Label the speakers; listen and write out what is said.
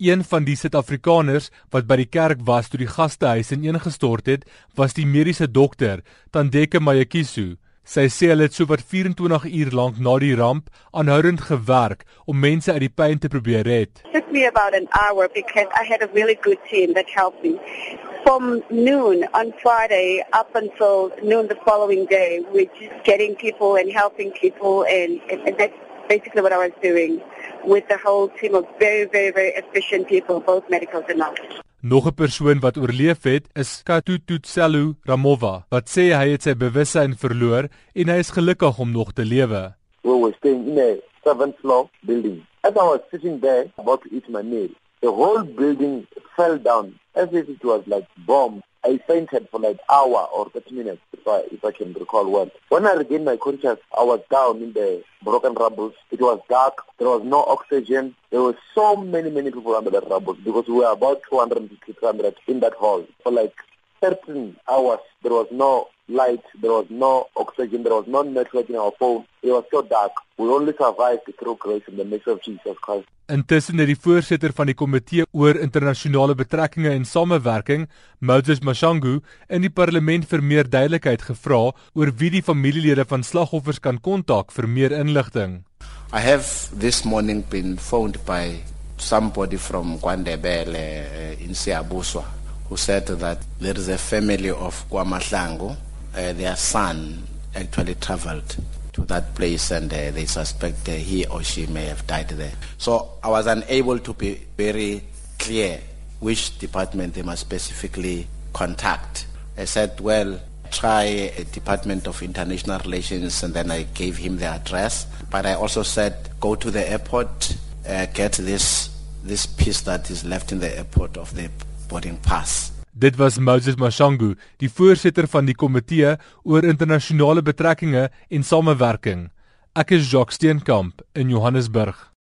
Speaker 1: Een van die Suid-Afrikaners wat by die kerk was toe die gastehuis ineengestort het, was die mediese dokter, Tandeke Mayekisu. Sy sê hulle het sowat 24 uur lank na die ramp aanhoudend gewerk om mense uit die pyn te probeer red.
Speaker 2: It took me about an hour because I had a really good team that helped me. From noon on Friday up until noon the following day, we're just getting people and helping people and, and, and that's basically what I was doing. with the whole team of very very very efficient people both medicals and non
Speaker 1: Nog 'n persoon wat oorleef het, is Katututselu Ramova, wat sê hy het sy bewussyn verloor en hy is gelukkig om nog te lewe.
Speaker 3: We were staying in a seventh floor building. As I was sitting there about to eat my meal, the whole building fell down as if it was like bomb I fainted for like hour or 30 minutes if I, if I can recall well. When I regained my consciousness, I was down in the broken rubble. It was dark. There was no oxygen. There were so many, many people under the rubble because we were about 250, 300 in that hall. For like 13 hours, there was no light, there was no oxygen, there was no network in our phone. It was so dark. We only survived through grace in the mercy of Jesus Christ.
Speaker 1: Intussen het die voorsitter van die komitee oor internasionale betrekkinge en samewerking, Moses Mashangu, in die parlement vir meer duidelikheid gevra oor wie die familielede van slagoffers kan kontak vir meer inligting.
Speaker 4: I have this morning been phoned by somebody from Kwandebele uh, in Siabuswa who said that there is a family of Kwamahlangu uh, their son actually traveled to that place and uh, they suspect uh, he or she may have died there. So I was unable to be very clear which department they must specifically contact. I said, well, try a Department of International Relations and then I gave him the address. But I also said, go to the airport, uh, get this, this piece that is left in the airport of the boarding pass.
Speaker 1: Dit was Moses Mashangu, die voorsitter van die komitee oor internasionale betrekkinge en samewerking. Ek is Jacques Steenkamp in Johannesburg.